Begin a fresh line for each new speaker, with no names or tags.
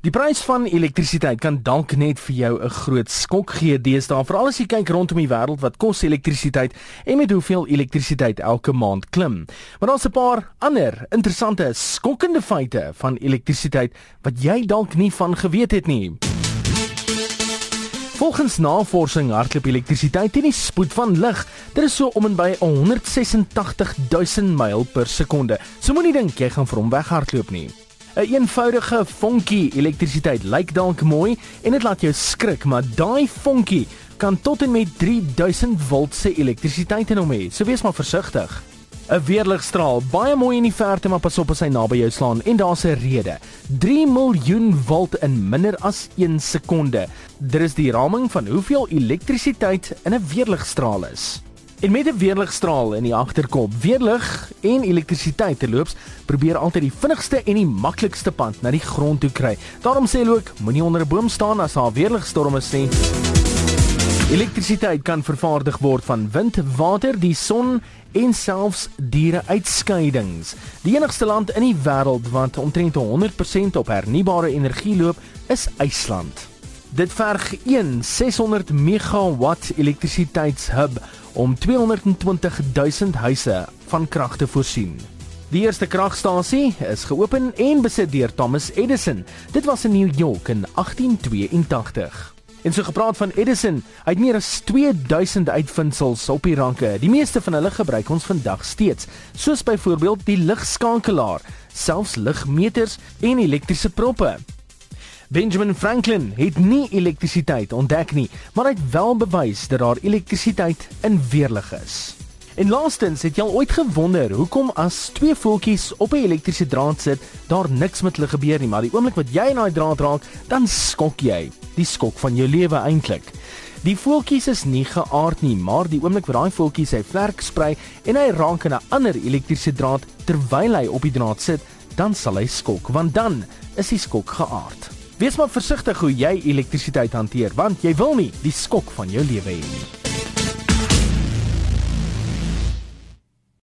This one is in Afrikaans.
Die prys van elektrisiteit kan dalk net vir jou 'n groot skok gee deesdae, veral as jy kyk rondom die wêreld wat kos elektrisiteit en met hoeveel elektrisiteit elke maand klim. Maar daar's 'n paar ander interessante, skokkende feite van elektrisiteit wat jy dalk nie van geweet het nie. Volgens navorsing hardloop elektrisiteit teen die spoed van lig. Dit is so om en by 186 000 myl per sekonde. So moenie dink jy gaan vir hom weghardloop nie. 'n een Eenvoudige vonkie elektrisiteit lyk dalk mooi en dit laat jou skrik, maar daai vonkie kan tot en met 3000 volt se elektrisiteit in hom hê. So wees maar versigtig. 'n Weerligstraal, baie mooi in die verte, maar pas op as hy naby jou slaan en daar's 'n rede. 3 miljoen volt in minder as 1 sekonde. Dit is die raming van hoeveel elektrisiteit in 'n weerligstraal is. En met 'n weerligstraal in die agterkop, weerlig en elektrisiteit terloops, probeer altyd die vinnigste en die maklikste pad na die grond toe kry. Daarom sê hulle ook, moenie onder 'n boom staan as daar weerligstorm is nie. Elektrisiteit kan vervaardig word van wind, water, die son en selfs diere uitskeidings. Die enigste land in die wêreld wat omtrent 100% op hernubare energie loop, is IJsland. Dit verg 1 600 megawatt elektrisiteitshub om 220 000 huise van krag te voorsien. Die eerste kragstasie is geopen en besit deur Thomas Edison. Dit was in New York in 1882. En so gepraat van Edison, hy het meer as 2000 uitvindings op die ranke. Die meeste van hulle gebruik ons vandag steeds, soos byvoorbeeld die ligskakelaar, selfs ligmeters en elektriese proppe. Benjamin Franklin het nie elektrisiteit ontdek nie, maar hy het wel bewys dat daar elektrisiteit in weerlig is. En laastens, het jy al ooit gewonder hoekom as twee voeltjies op 'n elektriese draad sit, daar niks met hulle gebeur nie, maar die oomblik wat jy aan daai draad raak, dan skok jy. Die skok van jou lewe eintlik. Die voeltjies is nie geaard nie, maar die oomblik wat daai voeltjie sy vlerk sprei en hy raak aan 'n ander elektriese draad terwyl hy op die draad sit, dan sal hy skok, want dan is die skok geaard. Wees maar versigtig hoe jy elektrisiteit hanteer want jy wil nie die skok van jou lewe hê nie.